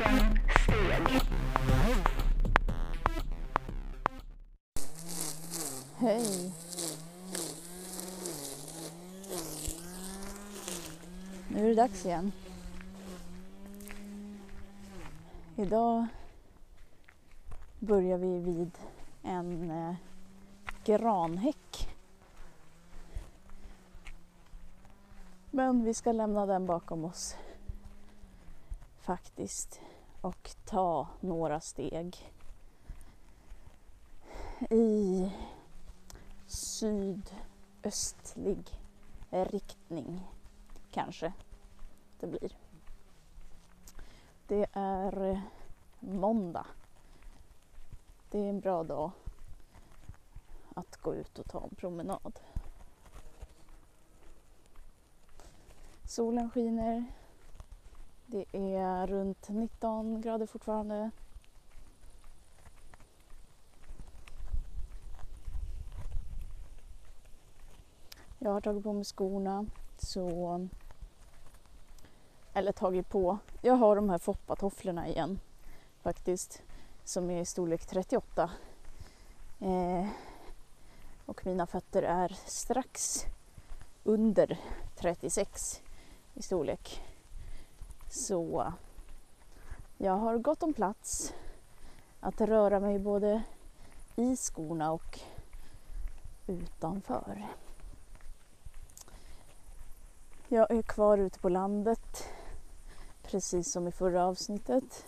steg. Hej! Nu är det dags igen. Idag börjar vi vid en eh, granhäck. Men vi ska lämna den bakom oss faktiskt och ta några steg i sydöstlig riktning kanske det blir. Det är eh, måndag. Det är en bra dag att gå ut och ta en promenad. Solen skiner. Det är runt 19 grader fortfarande. Jag har tagit på mig skorna så eller tagit på. Jag har de här foppatofflorna igen faktiskt som är i storlek 38. Eh, och mina fötter är strax under 36 i storlek. Så jag har gott om plats att röra mig både i skorna och utanför. Jag är kvar ute på landet precis som i förra avsnittet.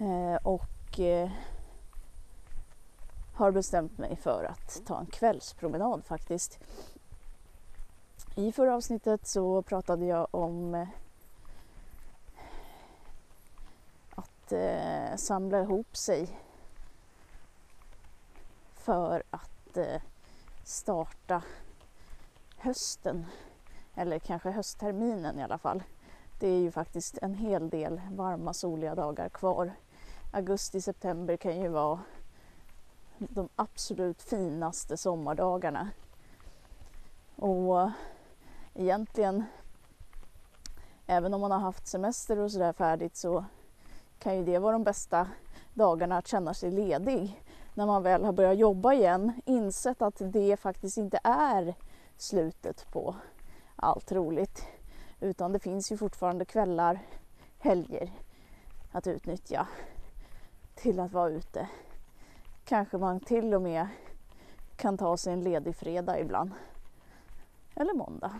Eh, och eh, har bestämt mig för att ta en kvällspromenad faktiskt. I förra avsnittet så pratade jag om eh, att eh, samla ihop sig för att eh, starta hösten eller kanske höstterminen i alla fall. Det är ju faktiskt en hel del varma soliga dagar kvar. Augusti, september kan ju vara de absolut finaste sommardagarna. Och egentligen, även om man har haft semester och sådär färdigt så kan ju det vara de bästa dagarna att känna sig ledig. När man väl har börjat jobba igen, insett att det faktiskt inte är slutet på allt roligt. Utan det finns ju fortfarande kvällar, helger att utnyttja till att vara ute. Kanske man till och med kan ta sig en ledig fredag ibland. Eller måndag.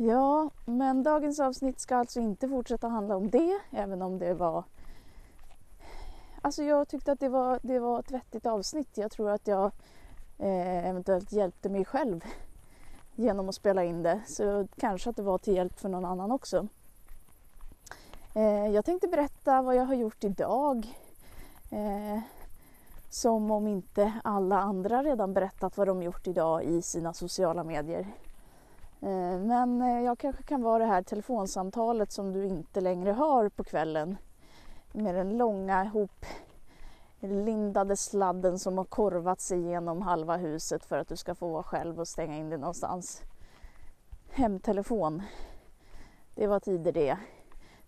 Ja, men dagens avsnitt ska alltså inte fortsätta handla om det, även om det var... Alltså jag tyckte att det var, det var ett vettigt avsnitt. Jag tror att jag eh, eventuellt hjälpte mig själv genom att spela in det. Så kanske att det var till hjälp för någon annan också. Eh, jag tänkte berätta vad jag har gjort idag. Eh, som om inte alla andra redan berättat vad de gjort idag i sina sociala medier. Eh, men eh, jag kanske kan vara det här telefonsamtalet som du inte längre hör på kvällen. Med den långa ihop lindade sladden som har korvat sig genom halva huset för att du ska få vara själv och stänga in dig någonstans. Hemtelefon. Det var tider det.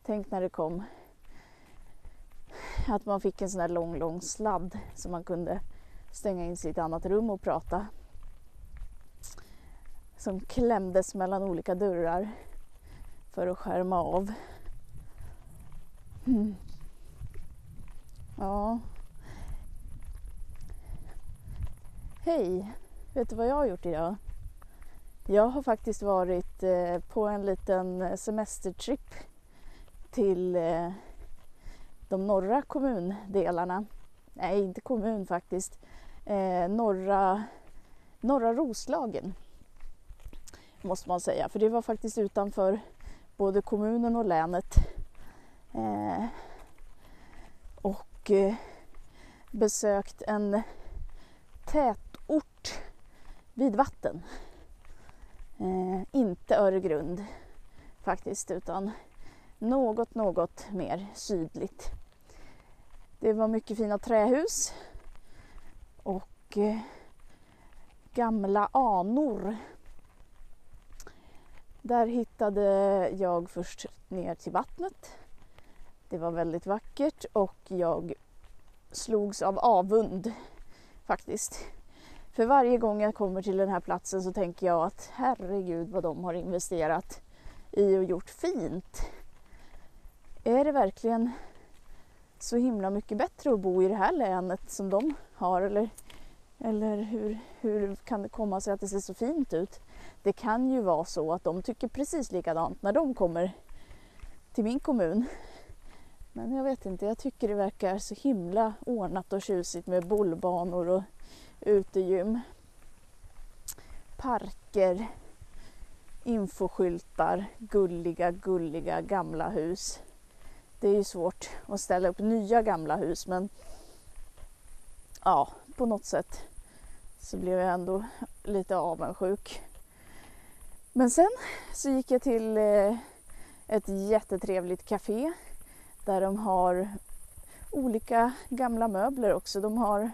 Tänk när det kom. Att man fick en sån här lång, lång sladd som man kunde stänga in sig i ett annat rum och prata. Som klämdes mellan olika dörrar för att skärma av. Mm. Ja, Hej! Vet du vad jag har gjort idag? Jag har faktiskt varit eh, på en liten semestertripp till eh, de norra kommundelarna. Nej, inte kommun faktiskt. Eh, norra, norra Roslagen måste man säga. För det var faktiskt utanför både kommunen och länet. Eh, och eh, besökt en tätort vid vatten. Eh, inte Öregrund faktiskt utan något, något mer sydligt. Det var mycket fina trähus och eh, gamla anor. Där hittade jag först ner till vattnet. Det var väldigt vackert och jag slogs av avund faktiskt. För varje gång jag kommer till den här platsen så tänker jag att herregud vad de har investerat i och gjort fint. Är det verkligen så himla mycket bättre att bo i det här länet som de har eller, eller hur, hur kan det komma sig att det ser så fint ut? Det kan ju vara så att de tycker precis likadant när de kommer till min kommun. Men jag vet inte, jag tycker det verkar så himla ordnat och tjusigt med bollbanor och utegym, parker, infoskyltar, gulliga, gulliga gamla hus. Det är ju svårt att ställa upp nya gamla hus men ja, på något sätt så blev jag ändå lite avundsjuk. Men sen så gick jag till eh, ett jättetrevligt café där de har olika gamla möbler också. De har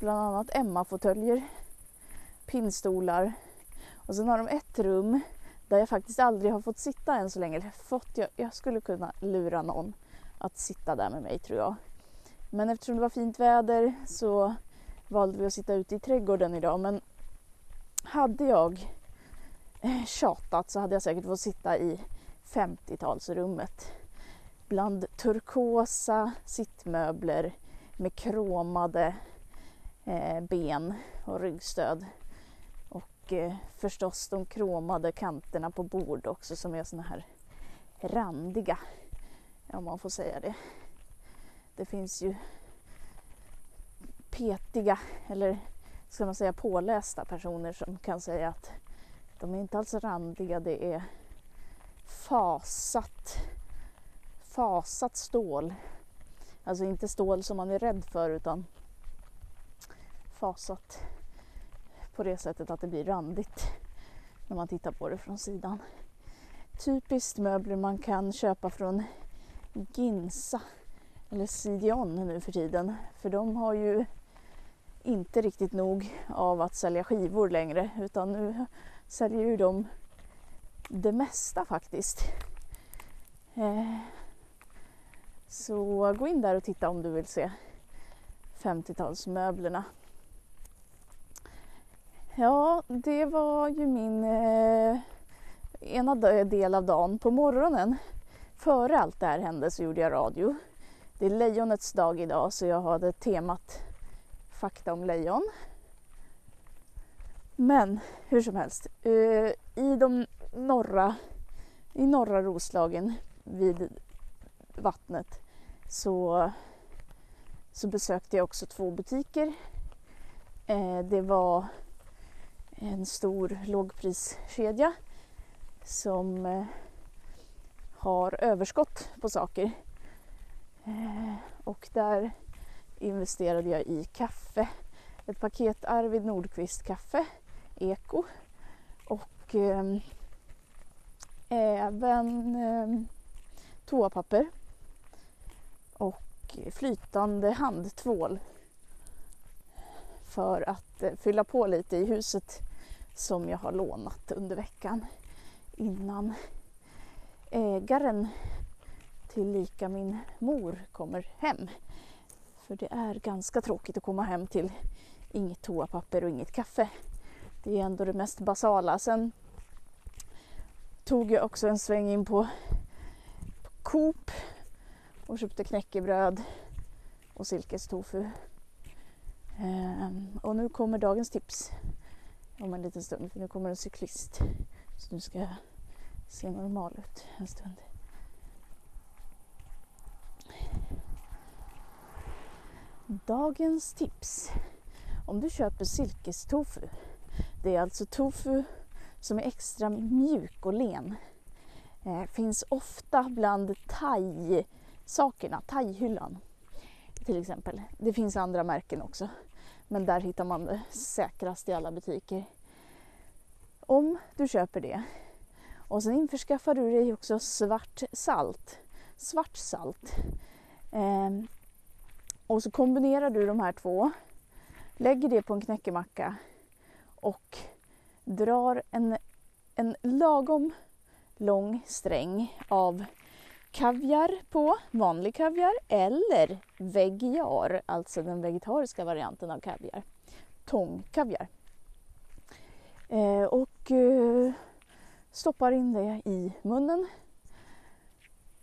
bland annat Emma-fåtöljer, pinnstolar och sen har de ett rum där jag faktiskt aldrig har fått sitta än så länge. Fått, jag, jag skulle kunna lura någon att sitta där med mig tror jag. Men eftersom det var fint väder så valde vi att sitta ute i trädgården idag. Men hade jag tjatat så hade jag säkert fått sitta i 50-talsrummet. Bland turkosa sittmöbler med kromade eh, ben och ryggstöd. Och eh, förstås de kromade kanterna på bord också som är såna här randiga. Om man får säga det. Det finns ju petiga eller ska man säga pålästa personer som kan säga att de är inte alls randiga, det är fasat, fasat stål. Alltså inte stål som man är rädd för utan fasat på det sättet att det blir randigt när man tittar på det från sidan. Typiskt möbler man kan köpa från Ginsa eller Sidion nu för tiden. För de har ju inte riktigt nog av att sälja skivor längre utan nu säljer ju de det mesta faktiskt. Eh, så gå in där och titta om du vill se 50-talsmöblerna. Ja, det var ju min eh, ena del av dagen. På morgonen, före allt det här hände, så gjorde jag radio. Det är lejonets dag idag så jag hade temat fakta om lejon. Men hur som helst, eh, i de norra, i norra Roslagen vid vattnet så, så besökte jag också två butiker. Eh, det var en stor lågpriskedja som eh, har överskott på saker. Och där investerade jag i kaffe. Ett paket Arvid Nordqvist kaffe, eko. Och eh, även eh, toapapper. Och flytande handtvål. För att eh, fylla på lite i huset som jag har lånat under veckan innan ägaren tillika min mor kommer hem. För det är ganska tråkigt att komma hem till inget toapapper och inget kaffe. Det är ändå det mest basala. Sen tog jag också en sväng in på Coop och köpte knäckebröd och silkestofu. Ehm, och nu kommer dagens tips om en liten stund för nu kommer en cyklist. Så nu ska jag se normal ut en stund. Dagens tips. Om du köper silkestofu. Det är alltså tofu som är extra mjuk och len. Eh, finns ofta bland thai-sakerna, thai-hyllan till exempel. Det finns andra märken också. Men där hittar man det säkrast i alla butiker. Om du köper det och sen införskaffar du dig också svart salt. Svart salt. Eh, och så kombinerar du de här två. Lägger det på en knäckemacka och drar en, en lagom lång sträng av kaviar på, vanlig kaviar eller vegiar, alltså den vegetariska varianten av kaviar. Tångkaviar. Eh, och eh, stoppar in det i munnen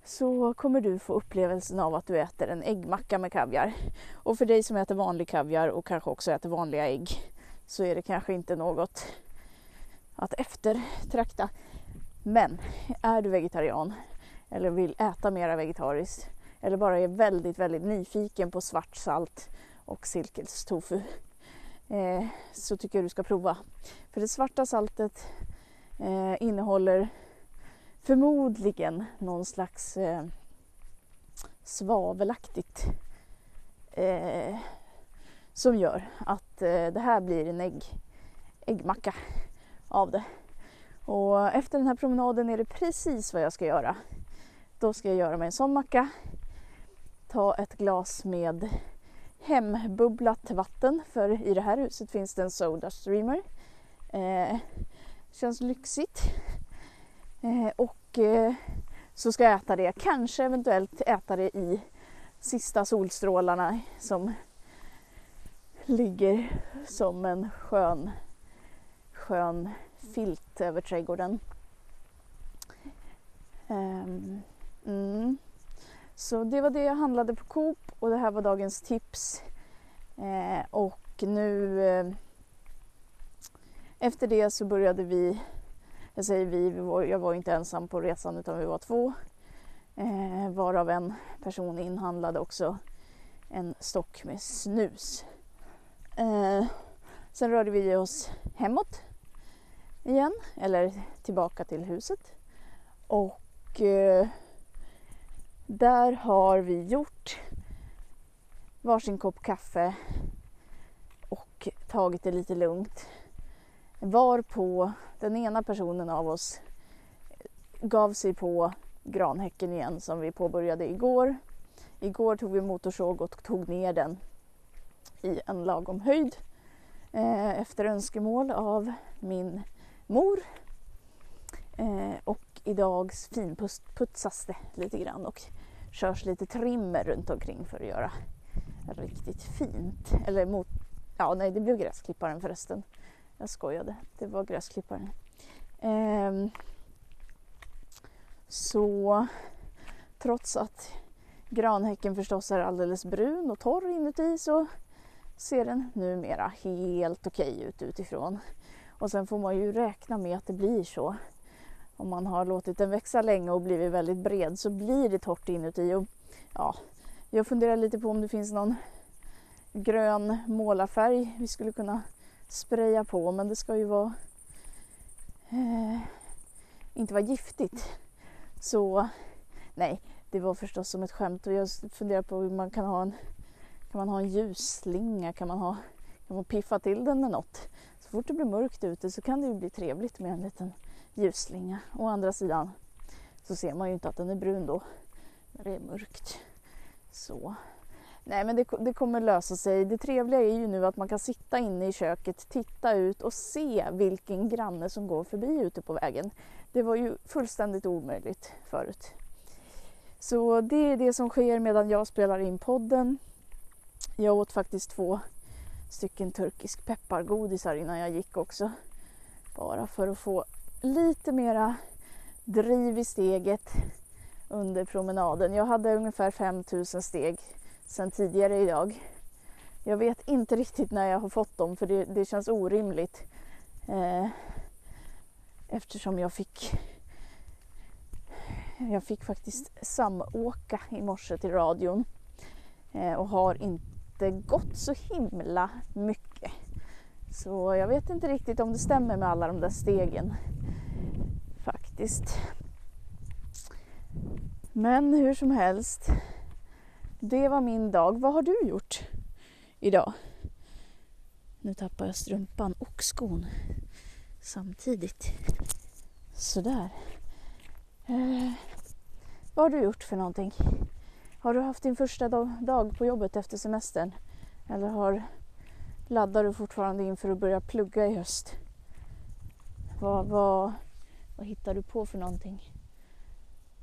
så kommer du få upplevelsen av att du äter en äggmacka med kaviar. Och för dig som äter vanlig kaviar och kanske också äter vanliga ägg så är det kanske inte något att eftertrakta. Men är du vegetarian eller vill äta mera vegetariskt eller bara är väldigt, väldigt nyfiken på svart salt och silkestofu eh, så tycker jag du ska prova. För det svarta saltet eh, innehåller förmodligen någon slags eh, svavelaktigt eh, som gör att eh, det här blir en ägg, äggmacka av det. Och efter den här promenaden är det precis vad jag ska göra. Då ska jag göra mig en sån macka. Ta ett glas med hembubblat vatten för i det här huset finns det en Soda Streamer. Eh, känns lyxigt. Eh, och eh, så ska jag äta det, kanske eventuellt äta det i sista solstrålarna som ligger som en skön, skön filt över trädgården. Um, mm. Så det var det jag handlade på Coop och det här var dagens tips. Eh, och nu eh, efter det så började vi, jag säger vi, vi var, jag var inte ensam på resan utan vi var två. Eh, varav en person inhandlade också en stock med snus. Sen rörde vi oss hemåt igen, eller tillbaka till huset. Och eh, där har vi gjort varsin kopp kaffe och tagit det lite lugnt. Varpå den ena personen av oss gav sig på granhäcken igen som vi påbörjade igår. Igår tog vi motorsåg och tog ner den i en lagom höjd eh, efter önskemål av min mor. Eh, och idag finputsas det lite grann och körs lite trimmer runt omkring för att göra riktigt fint. Eller mot, ja nej det blev gräsklipparen förresten. Jag skojade, det var gräsklipparen. Eh, så trots att granhäcken förstås är alldeles brun och torr inuti så ser den numera helt okej ut utifrån. Och sen får man ju räkna med att det blir så. Om man har låtit den växa länge och blivit väldigt bred så blir det torrt inuti. Och, ja, jag funderar lite på om det finns någon grön målarfärg vi skulle kunna spraya på men det ska ju vara eh, inte vara giftigt. Så nej, det var förstås som ett skämt och jag funderar på hur man kan ha en kan man ha en ljusslinga? Kan man, ha, kan man piffa till den med något? Så fort det blir mörkt ute så kan det ju bli trevligt med en liten ljusslinga. Å andra sidan så ser man ju inte att den är brun då när det är mörkt. Så. Nej men det, det, kommer lösa sig. Det trevliga är ju nu att man kan sitta inne i köket, titta ut och se vilken granne som går förbi ute på vägen. Det var ju fullständigt omöjligt förut. Så det är det som sker medan jag spelar in podden. Jag åt faktiskt två stycken turkisk peppargodisar innan jag gick också. Bara för att få lite mera driv i steget under promenaden. Jag hade ungefär 5000 steg sedan tidigare idag. Jag vet inte riktigt när jag har fått dem för det, det känns orimligt. Eh, eftersom jag fick jag fick faktiskt samåka i morse till radion Eh, och har inte gått så himla mycket. Så jag vet inte riktigt om det stämmer med alla de där stegen. Faktiskt. Men hur som helst. Det var min dag. Vad har du gjort idag? Nu tappar jag strumpan och skon samtidigt. Sådär. Eh, vad har du gjort för någonting? Har du haft din första dag på jobbet efter semestern? Eller har, laddar du fortfarande inför att börja plugga i höst? Vad, vad, vad hittar du på för någonting?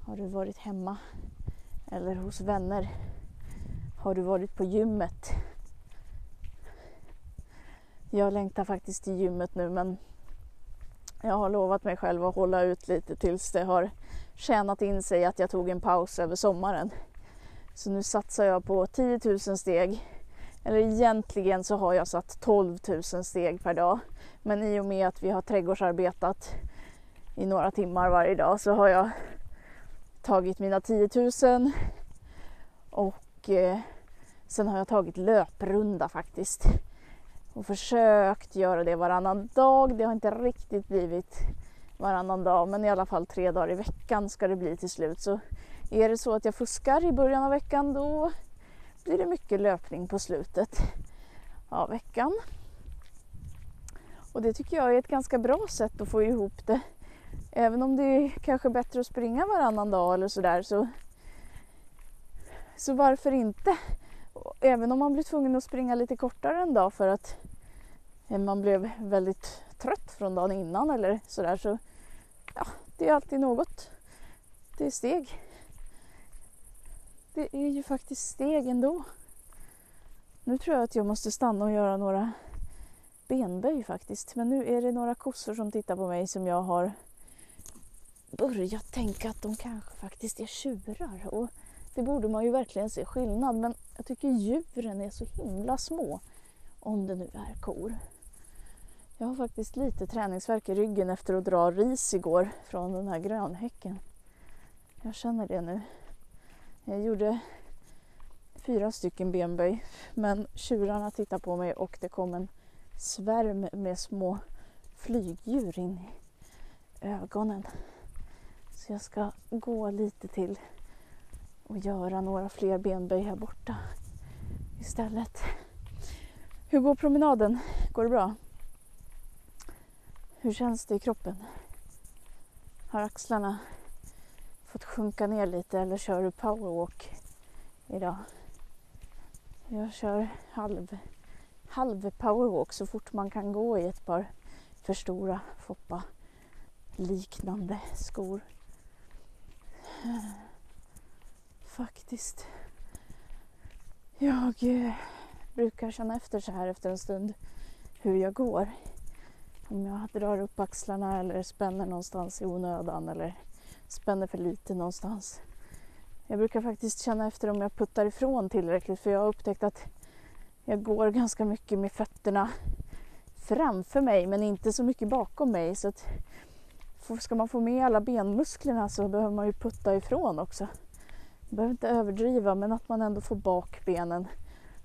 Har du varit hemma eller hos vänner? Har du varit på gymmet? Jag längtar faktiskt till gymmet nu men jag har lovat mig själv att hålla ut lite tills det har tjänat in sig att jag tog en paus över sommaren. Så nu satsar jag på 10 000 steg. Eller egentligen så har jag satt 12 000 steg per dag. Men i och med att vi har trädgårdsarbetat i några timmar varje dag så har jag tagit mina 10 000 och eh, sen har jag tagit löprunda faktiskt och försökt göra det varannan dag. Det har inte riktigt blivit varannan dag men i alla fall tre dagar i veckan ska det bli till slut. Så är det så att jag fuskar i början av veckan då blir det mycket löpning på slutet av veckan. Och det tycker jag är ett ganska bra sätt att få ihop det. Även om det är kanske bättre att springa varannan dag eller sådär så, så varför inte? Även om man blir tvungen att springa lite kortare en dag för att man blev väldigt trött från dagen innan eller sådär så ja, det är alltid något. Det är steg. Det är ju faktiskt steg ändå. Nu tror jag att jag måste stanna och göra några benböj faktiskt. Men nu är det några kossor som tittar på mig som jag har börjat tänka att de kanske faktiskt är tjurar. Och det borde man ju verkligen se skillnad. Men jag tycker djuren är så himla små. Om det nu är kor. Jag har faktiskt lite träningsverk i ryggen efter att dra ris igår från den här grönhäcken. Jag känner det nu. Jag gjorde fyra stycken benböj men tjurarna tittade på mig och det kom en svärm med små flygdjur in i ögonen. Så jag ska gå lite till och göra några fler benböj här borta istället. Hur går promenaden? Går det bra? Hur känns det i kroppen? Har axlarna fått sjunka ner lite eller kör du powerwalk idag? Jag kör halv, halv powerwalk så fort man kan gå i ett par för stora Foppa liknande skor. Faktiskt. Jag eh, brukar känna efter så här efter en stund hur jag går. Om jag drar upp axlarna eller spänner någonstans i onödan eller spänner för lite någonstans. Jag brukar faktiskt känna efter om jag puttar ifrån tillräckligt för jag har upptäckt att jag går ganska mycket med fötterna framför mig men inte så mycket bakom mig. Så att ska man få med alla benmusklerna så behöver man ju putta ifrån också. Man behöver inte överdriva men att man ändå får bak benen.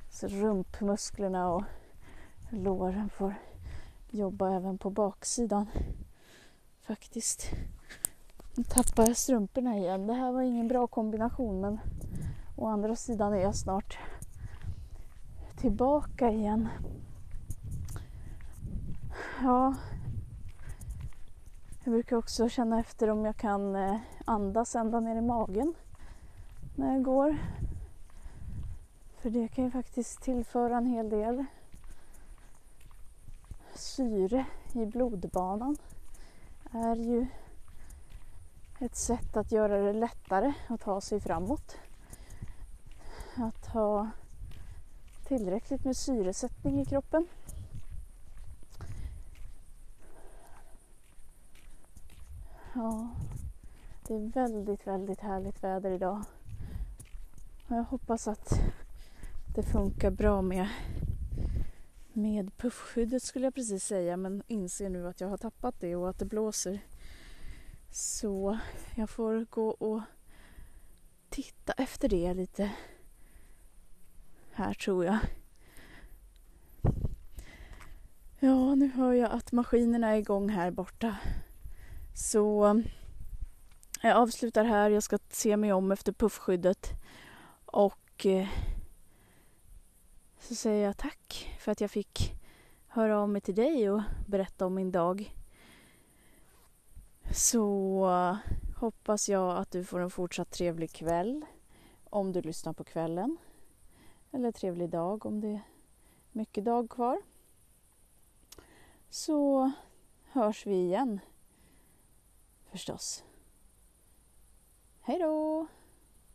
Så rumpmusklerna och låren får jobba även på baksidan. Faktiskt. Nu tappar jag strumporna igen. Det här var ingen bra kombination men å andra sidan är jag snart tillbaka igen. Ja, jag brukar också känna efter om jag kan eh, andas ända ner i magen när jag går. För det kan ju faktiskt tillföra en hel del syre i blodbanan. är ju ett sätt att göra det lättare att ta sig framåt. Att ha tillräckligt med syresättning i kroppen. Ja, det är väldigt, väldigt härligt väder idag. Jag hoppas att det funkar bra med, med puffskyddet skulle jag precis säga men inser nu att jag har tappat det och att det blåser. Så jag får gå och titta efter det lite här tror jag. Ja, nu hör jag att maskinerna är igång här borta. Så jag avslutar här. Jag ska se mig om efter puffskyddet. Och eh, så säger jag tack för att jag fick höra av mig till dig och berätta om min dag. Så hoppas jag att du får en fortsatt trevlig kväll om du lyssnar på kvällen. Eller trevlig dag om det är mycket dag kvar. Så hörs vi igen förstås. Hej då!